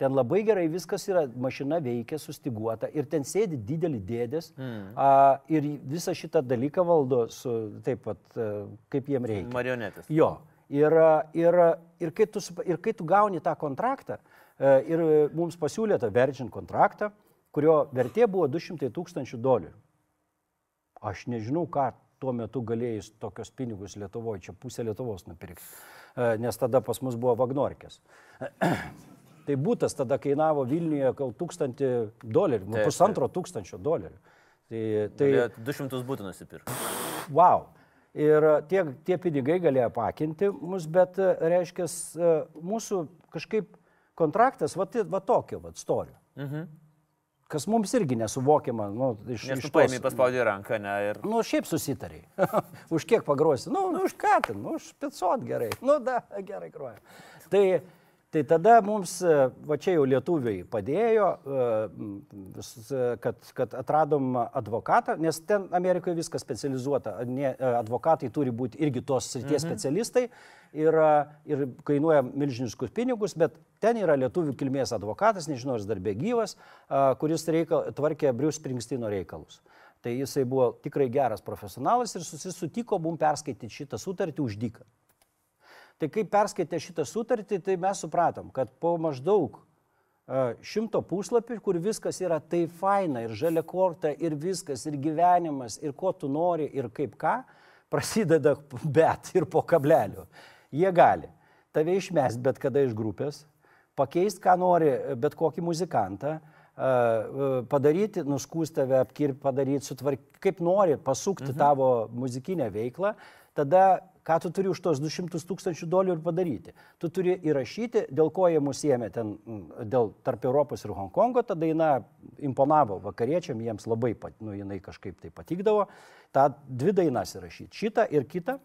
Ten labai gerai viskas yra, mašina veikia, sustiguota ir ten sėdi didelį dėdės mm. a, ir visą šitą dalyką valdo su taip pat, kaip jiem reikia. Marionetės. Jo. Ir, ir, ir, kai tu, ir kai tu gauni tą kontraktą, ir mums pasiūlė tą Virgin kontraktą, kurio vertė buvo 200 tūkstančių dolerių. Aš nežinau, ką tuo metu galėjai tokios pinigus Lietuvoje, čia pusę Lietuvos nupirkti, nes tada pas mus buvo Vagnorkės. Tai būtas tada kainavo Vilniuje gal tūkstantį dolerių, nu, pusantro tūkstančio dolerių. Tai, tai 200 būtų nusipirkti. Wow. Ir tie, tie pinigai galėjo pakinti mus, bet reiškia, mūsų kažkaip kontraktas va, va tokio, va, storių. Mhm. Kas mums irgi nesuvokiama. Nu, iš, Nes iš tu paėmė paspaudė ranką, ne? Ir... Nu, šiaip susitariai. už kiek pagrosi? Nu, nu, už ką ten? Nu, už 500 gerai. Nu, da, gerai groja. Tai Tai tada mums, e, va čia jau lietuviai padėjo, e, kad, kad atradom advokatą, nes ten Amerikoje viskas specializuota, ne, e, advokatai turi būti irgi tos srities mhm. specialistai ir, ir kainuoja milžiniškus pinigus, bet ten yra lietuvių kilmės advokatas, nežinau, ar jis dar be gyvas, kuris reikal, tvarkė Brius Springstino reikalus. Tai jisai buvo tikrai geras profesionalas ir susitiko mum perskaityti šitą sutartį už dyką. Tai kai perskaitė šitą sutartį, tai mes supratom, kad po maždaug šimto puslapių, kur viskas yra taip faina ir žalia korta ir viskas, ir gyvenimas, ir ko tu nori, ir kaip ką, prasideda bet ir po kablelių. Jie gali tave išmest bet kada iš grupės, pakeisti, ką nori, bet kokį muzikantą, padaryti, nuskūsti tave, apkirpti, padaryti, sutvarkyti, kaip nori, pasukti mhm. tavo muzikinę veiklą, tada ką tu turi už tos 200 tūkstančių dolerių padaryti. Tu turi įrašyti, dėl ko jie mus ėmė ten, dėl tarp Europos ir Hongkongo, ta daina imponavo vakariečiam, jiems labai, pat, nu, jinai kažkaip tai patikdavo. Ta dvi dainas įrašyti, šitą ir kitą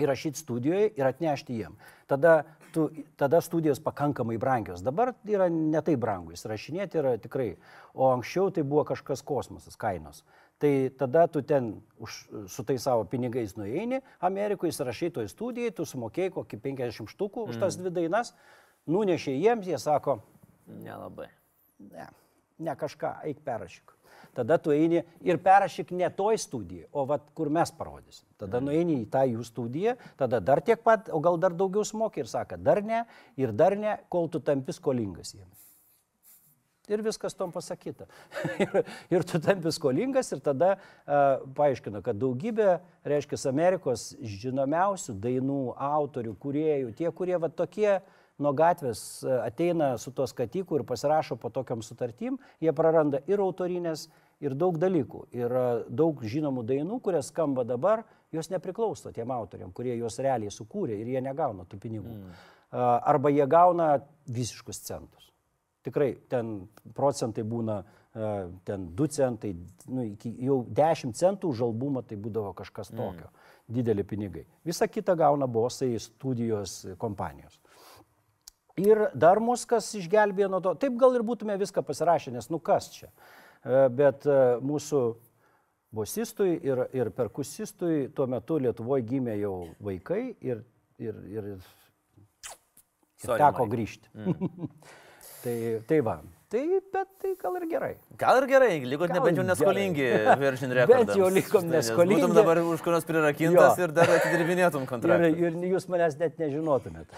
įrašyti studijoje ir atnešti jiem. Tada, tu, tada studijos pakankamai brangios. Dabar yra netai brangu, įsirašinėti yra tikrai. O anksčiau tai buvo kažkas kosmosas, kainos tai tada tu ten už, su tai savo pinigais nueini Amerikoje, įsirašai toj studijai, tu sumokėjai kokį 50 štukų už tas mm. dvi dainas, nunešė jiems, jie sako, nelabai. Ne, ne kažką, eik perrašyk. Tada tu eini ir perrašyk ne toj studijai, o vat, kur mes parodysim. Tada mm. nueini į tą jų studiją, tada dar tiek pat, o gal dar daugiau smoki ir sako, dar ne, ir dar ne, kol tu tampi skolingas jiems ir viskas tom pasakyta. ir, ir tu tampi skolingas ir tada uh, paaiškino, kad daugybė, reiškia, Amerikos žinomiausių dainų, autorių, kuriejų, tie, kurie va tokie nuo gatvės ateina su tos katikų ir pasirašo po tokiam sutartim, jie praranda ir autorinės, ir daug dalykų. Ir daug žinomų dainų, kurias skamba dabar, jos nepriklauso tiem autoriam, kurie juos realiai sukūrė ir jie negauna tų pinigų. Mm. Arba jie gauna visiškus centus. Tikrai ten procentai būna e, ten 2 centai, nu, jau 10 centų už albumą tai būdavo kažkas mm. tokio. Mm. Dideli pinigai. Visa kita gauna bosai, studijos, kompanijos. Ir dar mus kas išgelbėjo nuo to. Taip gal ir būtume viską pasirašę, nes nu kas čia. E, bet e, mūsų bosistui ir, ir perkusistui tuo metu Lietuvoje gimė jau vaikai ir, ir, ir, ir Sorry, teko grįžti. Mm. tai, tai va, tai, bet tai gal ir gerai. Gal ir gerai, likot nebent jau neskolingi Virgin Records. jau likom neskolingi. Būtum dabar už kur nors prirakintas Jo. ir dar atidirbinėtum Ir, kontraktą. ir jūs manęs net nežinotumėt.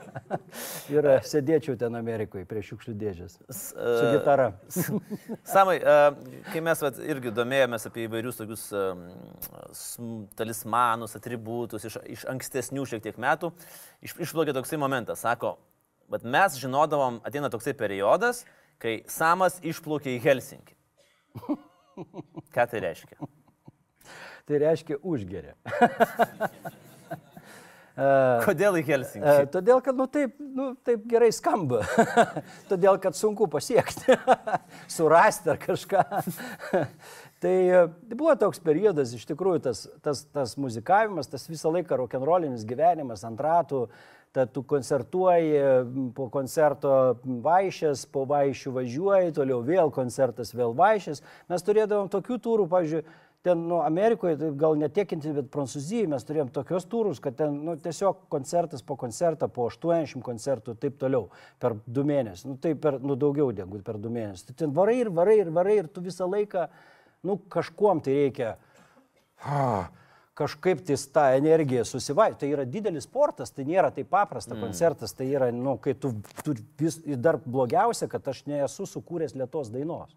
ir e, sėdėčiau ten Amerikoje prie šiukšlių dėžės. Su e, gitara. Samai, e, kai mes vat, irgi domėjomės apie įvairius tokius sm- talismanus, atributus iš, iš ankstesnių šiek tiek metų, iš, išplaukė toksai momentas. Sako, bet mes žinodavom, ateina toksai periodas, kai Samas išplaukė į Helsinkį. Ką tai reiškia? Tai reiškia užgeria. Kodėl į Helsinkį? Todėl, kad nu, taip, nu, taip gerai skamba. Todėl, kad sunku pasiekti, surasti ar kažką. tai e, buvo toks periodas, iš tikrųjų, tas, tas, tas muzikavimas, tas visą laiką rokenrolinis gyvenimas ant ratų, tad tu koncertuoji, po koncerto vaišės, po vaišių važiuoji, toliau vėl koncertas, vėl vaišės. Mes turėdavom tokių turų, pavyzdžiui, ten, nu, Amerikoje, tai gal netiekinti, bet Prancūzijoje mes turėjom tokios turus, kad ten, nu, tiesiog koncertas po koncertą, po 80 koncertų ir taip toliau, per du mėnesius, nu, tai per, nu, daugiau negu per du mėnesius. Tai ten varai ir varai ir varai ir tu visą laiką, nu, kažkuom tai reikia ah, kažkaip tais tą energiją susivai. Tai yra didelis sportas, tai nėra taip paprasta mm. koncertas, tai yra, nu, kai tu, tu vis, dar blogiausia, kad aš nesu sukūręs lietos dainos.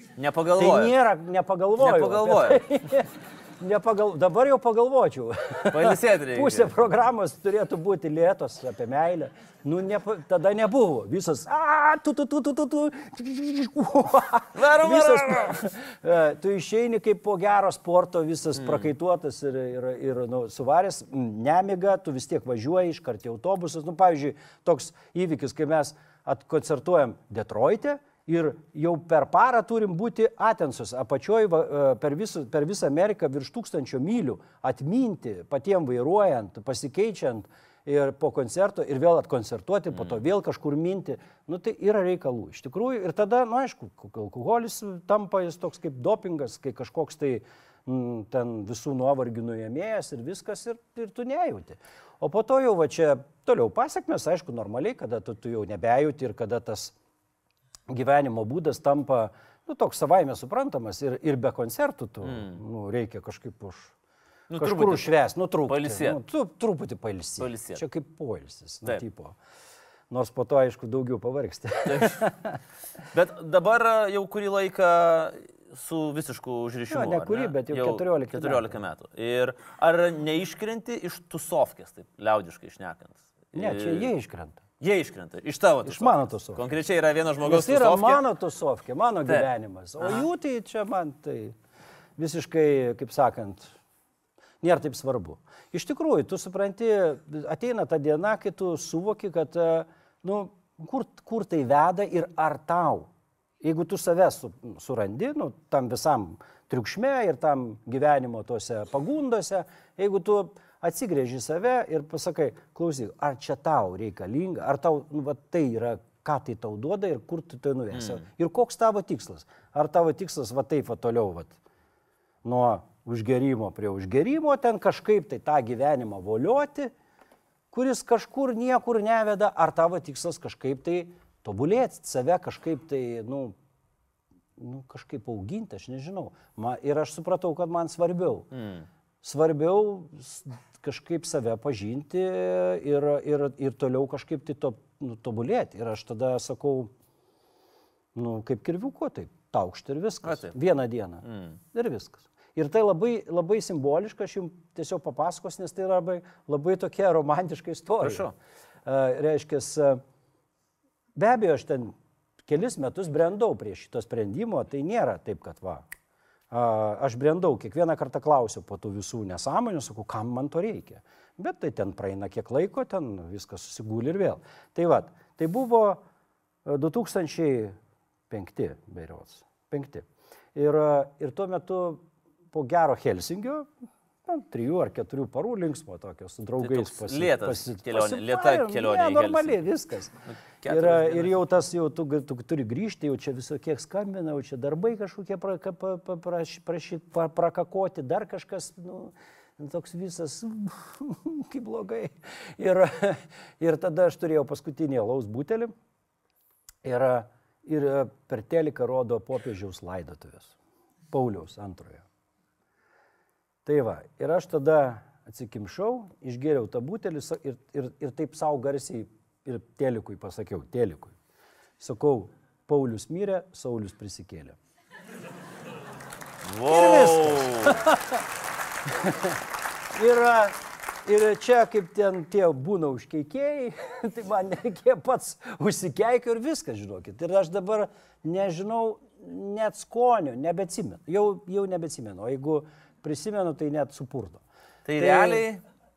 Tai Nepagalvoju. nėra, nepagalvoju. Nepagalvoju. Nepagal... Dabar jau pagalvočiau. Pailsėti reikia. Pusė programos turėtų būti lėtos apie meilę. Nu, nepa... tada nebuvo. Visas. A, tu, tu, tu, tu, tu, tu. Varom, Visas. E, Tu išeini kaip po gero sporto, visas Mm. prakaituotas ir, ir, ir nu, suvaręs, mm, nemiga, tu vis tiek važiuoji iš karto autobusas. Nu, pavyzdžiui, toks įvykis, kai mes atkoncertuojam Detroite. Ir jau per parą turim būti Atensus, apačioj e, per, visu, per visą Ameriką virš tūkstančio mylių, atminti, patiems vairuojant, pasikeičiant ir po koncerto ir vėl atkoncertuoti, po to vėl kažkur minti. Nu tai yra reikalų iš tikrųjų. Ir tada, na nu, aišku, alkoholis tampa jis toks kaip dopingas, kai kažkoks tai mm, ten visų nuovargių nuėmėjas ir viskas ir, ir tu nejauti. O po to jau va čia toliau pasiekmes, aišku, normaliai, kada tu, tu jau nebejauti ir kada tas gyvenimo būdas tampa, nu, toks savaime suprantamas ir, ir be koncertų tu, mm. nu, reikia kažkaip už... Nu, kažkur užšves, nu truputį. pailsėt. Nu, tu, truputį pailsėti. Pailsėt. Čia kaip poilsis. Nu, Taip. tipo. Nors po to, aišku, daugiau pavargsti. Bet dabar jau kurį laiką su visišku užrišimu. Jo, ne kurį, bet jau 14 metų. 14 metų. Ir ar neiškrenti iš tusovkės, taip liaudiškai išnekant? ne, čia jie iškrenta. Jie iškrenta. Iš tavo Iš tusovkės. mano tusovkės. Konkrečiai yra vieno žmogaus tai yra tusovkė. mano tusovkė, mano Taip. gyvenimas. O Aha. jų tai čia man tai visiškai, kaip sakant, nėra taip svarbu. Iš tikrųjų, tu supranti, ateina ta diena, kai tu suvoki, kad, e, nu, kur, kur tai veda ir ar tau. Jeigu tu save su, surandi, nu, tam visam triukšme ir tam gyvenimo tose pagundose, jeigu tu atsigrėži save ir pasakai, klausyk, ar čia tau reikalinga, ar tau, nu, va, tai yra, ką tai tau duoda ir kur tu tai nuvesi. Mm. Ir koks tavo tikslas. Ar tavo tikslas va taip va toliau, va, nuo užgerimo prie užgerimo, ten kažkaip tai tą gyvenimą volioti, kuris kažkur niekur neveda, ar tavo tikslas kažkaip tai tobulėti, save kažkaip tai, nu, nu kažkaip auginti, aš nežinau. Ma, ir aš supratau, kad man svarbiau. Mm. Svarbiau kažkaip save pažinti ir, ir, ir toliau kažkaip tai to, nu, tobulėti. Ir aš tada sakau, nu, kaip kirviuko, taip, taukšt ir A, viskas. taip. Vieną dieną. Mm. Ir viskas. Ir tai labai, labai simboliška, aš jums tiesiog papasakos, nes tai yra labai, labai tokia romantiška istorija. Prašau. Uh, reiškia, be abejo, aš ten kelis metus brendau prie šito sprendimo, tai nėra taip, kad va. Aš brendau, kiekvieną kartą klausiu po tų visų nesąmonių, sakau, kam man to reikia. Bet tai ten praeina kiek laiko, ten viskas susigūli ir vėl. Tai va, tai buvo e, 2005 beiriots. Penkti. Ir, e, ir tuo metu po gero Helsingio, nu, trijų ar keturių parų linksmo tokio su draugais Tai toks lėtas kelionė, lėta kelionė Ne, normaliai viskas. keturias Ir, ir jau tas, jau tu, tu turi grįžti, jau čia visokie skambina, jau čia darbai kažkokie pra, pa, pa, praš, prašyt, pra, prakakoti, dar kažkas, nu, toks visas, kaip blogai. Ir, ir tada aš turėjau paskutinį alaus butelį ir, ir per teliką rodo popiežiaus laidotuvės. Pauliaus antrojo. Tai va, ir aš tada atsikimšau, išgėriau tą butelį ir, ir, ir taip savo garsiai ir telikui pasakiau, telikui. Sakau, Paulius mirė, Saulis prisikėlė. Wow. Ir, a, ir čia kaip ten tie būna užkeikėjai, tai man nereikėjo pats užsikeikiu ir viskas, žinokit. Ir aš dabar nežinau net skonio, nebetsimenu. Jau, jau nebetsimenu. O jeigu prisimenu, tai net supurdo. Tai realiai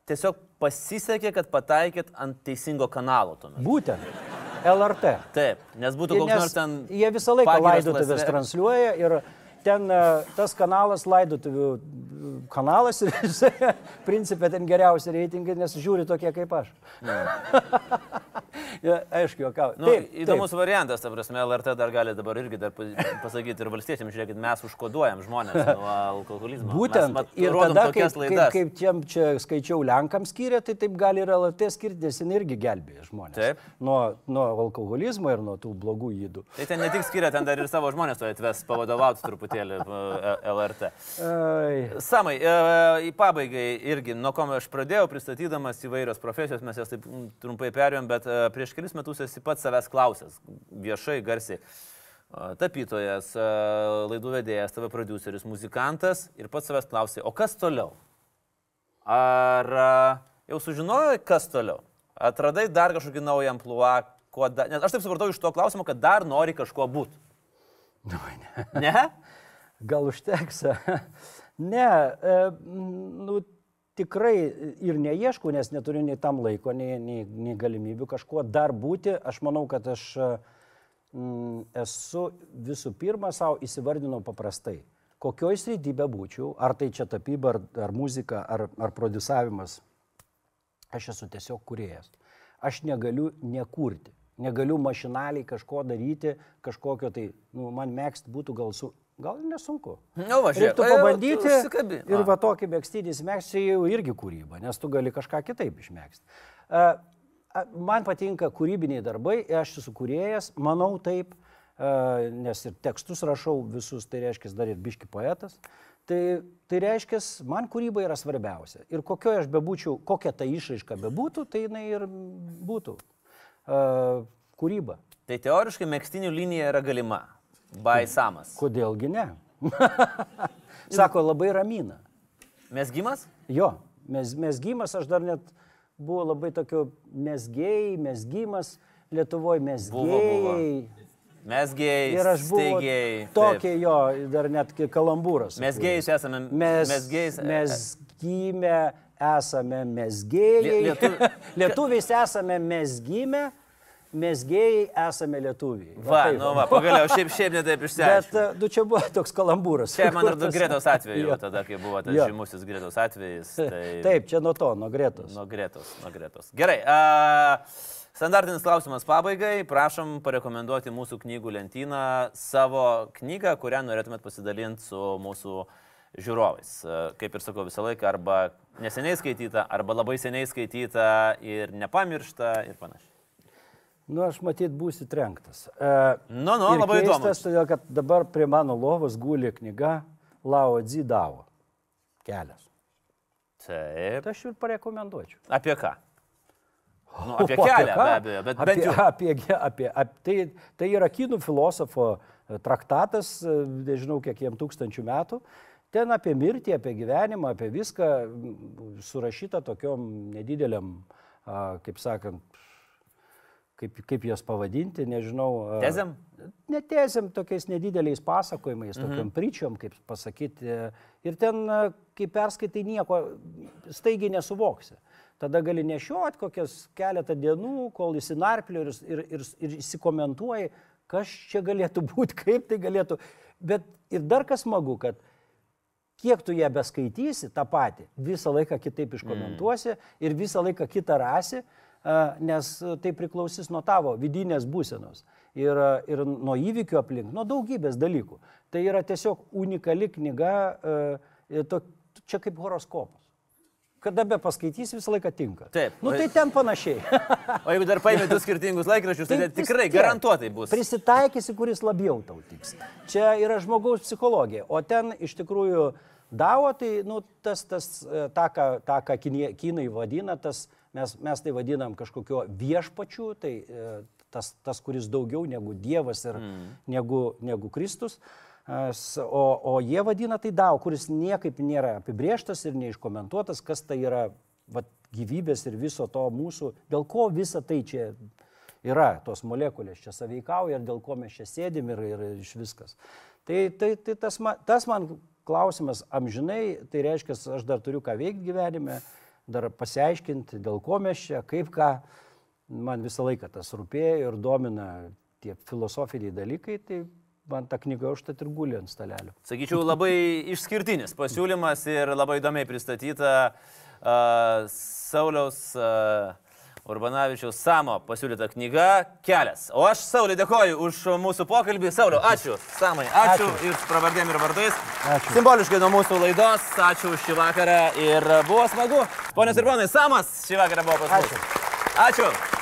tiesiog pasisekė, kad pataikėt ant teisingo kanalo tuomet. Būtent. LRT. Taip, nes būtų koks Nes nors ten... Jie visą laiką laidotuvės transliuoja ir ten e, tas kanalas laidotuvių e, kanalas ir principė ten geriausi reitingai, nes žiūri tokie kaip aš. ja, aišku, juokau. Nu, taip, įdomus taip. variantas, ta prasme, LRT dar gali dabar irgi dar pa- pasakyti ir valstiečiams, žiūrėkit, mes užkoduojam žmonės nuo alkoholizmo. Būtent. Mes, mat, ir tada, kaip, tokias kaip, laidas. kaip tiem čia skaičiau Lenkams skyrė, tai taip gali ir LRT skirti, nes jin irgi gelbėja žmonės. Taip. Nuo, nuo alkoholizmo ir nuo tų blogų įdų. Tai ten ne tik skiria, ten dar ir savo žmonės to atves pavadovauti truputėlį e, LRT. Ai. Samai, e, į pabaigai irgi, nuo ko aš pradėjau pristatydamas įvairios profesijos, mes jas taip trumpai perėjom, bet e, prieš kelis metus esi pats savęs klausęs, viešai, garsiai. E, Tapytojas, e, laidų vedėjas, tavo produceris, muzikantas ir pats savęs klausai, o kas toliau? Ar e, jau sužinojai, kas toliau? Atradai dar kažkokį naują ampluą, kuo dar... Nes aš taip supratau iš to klausimo, kad dar nori kažkuo būti. Nu, ne. Ne? Gal užteks? ne, e, nu, tikrai ir neieškau, nes neturiu nei tam laiko, nei, nei, nei galimybių kažkuo dar būti. Aš manau, kad aš mm, esu visų pirma savo įsivardinau paprastai. Kokioj srity bebūčiau, ar tai čia tapyba, ar, ar muzika, ar, ar produsavimas, aš esu tiesiog kuriejas. Aš negaliu nekurti, negaliu mašinaliai kažko daryti, kažkokio tai, nu, man mėgst būtų gal su... Gal ir nesunku. Nu, va, žiūrėk, Reiktų jau pabandyti. užsikabi. Ir va tokį mėgstinį įsimėgsti, čia jau irgi kūryba, nes tu gali kažką kitaip išmėgsti. A, Man patinka kūrybiniai darbai, aš esu kūrėjas, manau taip, a, nes ir tekstus rašau visus, tai reiškia dar ir biški poetas. Tai, tai reiškia, man kūryba yra svarbiausia. Ir kokioje aš bebūčiau, kokia ta išraiška bebūtų, tai jinai ir būtų. A, Kūryba. Tai teoriškai mėgstinių linija yra galima. Baisamas. Kodėlgi ne? Sako, labai ramina. Mesgimas? Jo, mes, mesgymas, aš dar net buvo labai tokio mesgėjai, mesgymas, Lietuvoje mesgėjai. Mesgėjai. Ir aš buvau tokie jo, dar net kalambūras. Mes gėjus esame. Mes, mes gėjus. mes gimę esame mesgėjai. Lie- lietuv- Lietuviais esame mesgymę, mesgėjai esame lietuviai. Va, taip. nu va, pagaliau, šiaip, šiaip netaip Bet, išsiaiškinau. e, nu, čia buvo toks kalambūras. Čia man kurtas. Gretos atveju, Jo. tada, kai buvo tas Jo. žymusis Gretos atvejis. Tai... Taip, čia nuo to, nuo Gretos. Nuo Gretos, nuo Gretos. Gerai. A, standartinis klausimas pabaigai. Prašom parekomenduoti mūsų knygų lentyną savo knygą, kurią norėtumėt pasidalinti su mūsų žiūrovais. Kaip ir sakau, visą laiką arba neseniai skaityta, arba labai seniai skaityta ir nepamiršta ir panašiai. Nu, aš matyt būsiu trenktas. E, Nu, nu, ir labai įdomu. keistas, todėl kad dabar prie mano lovos guli knyga Lao Dzidavo. Kelias. Taip. Tai aš ir parekomenduočiau. Apie ką? Nu, apie O, kelią, ką? be abejo, bet apie, bent jau. Apie, apie, apie, apie, tai, tai yra kinų filosofo e, traktatas, e, nežinau kiek jam tūkstančių metų. Ten apie mirtį, apie gyvenimą, apie viską surašyta tokiom nedideliam, kaip sakant, kaip, kaip jas pavadinti, nežinau. Tezėm? Netėsim tokiais nedideliais pasakojimais, Mhm. tokiam pričom, kaip pasakyti. Ir ten, kai perskaitai nieko, staigiai nesuvoksi. Tada gali nešiot kokias keletą dienų, kol įsinarpliu ir, ir, ir, ir įsikomentuoji, kas čia galėtų būti, kaip tai galėtų. Bet ir dar kas smagu, kad kiek tu ją beskaitysi tą patį, visą laiką kitaip iškomentuosi mm. ir visą laiką kitą rasi, nes tai priklausys nuo tavo vidinės būsenos ir, ir nuo įvykių aplink, nuo daugybės dalykų. Tai yra tiesiog unikali knyga, to, čia kaip horoskopas. Kada be paskaitys, visą laiką tinka. Taip. Nu tai ten panašiai. o jeigu dar paimė du skirtingus laikraščius, tai, tai tikrai garantuotai bus. Prisitaikysi, kuris labiau tau tiks. Čia yra žmogaus psichologija, o ten iš tikrųjų davo, tai nu, tas, tas, tą, ką, tą, ką kinai vadina, tas, mes, mes tai vadinam kažkokio viešpačių, tai tas, tas, kuris daugiau negu Dievas ir mm. negu, negu Kristus. O, o jie vadina tai DAO, kuris niekaip nėra apibrieštas ir neiškomentuotas, kas tai yra va, gyvybės ir viso to mūsų, dėl ko visa tai čia yra, tos molekulės čia saveikauja ir dėl ko mes čia sėdim ir, ir iš viskas. Tai, tai, tai tas, man, tas man klausimas amžinai, tai reiškia, aš dar turiu ką veikti gyvenime, dar pasiaiškinti, dėl ko mes čia, kaip ką man visą laiką tas rūpėjo ir domina tie filosofiniai dalykai, tai man ta knyga užtat ir guli ant stalelio. Sakyčiau, labai išskirtinis pasiūlymas ir labai įdomiai pristatyta uh, Sauliaus uh, Urbanavičiaus Samo pasiūlyta knyga Kelias. O aš Saulė dėkoju už mūsų pokalbį. Sauliau, ačiū. Samai, ačiū, ačiū. ir pravardėm ir vardais. Ačiū. Simboliškai nuo mūsų laidos. Ačiū šį vakarą ir buvo smagu. Ponios ir ponai, Samas šį vakarą buvo pas mus. Ačiū. Ačiū.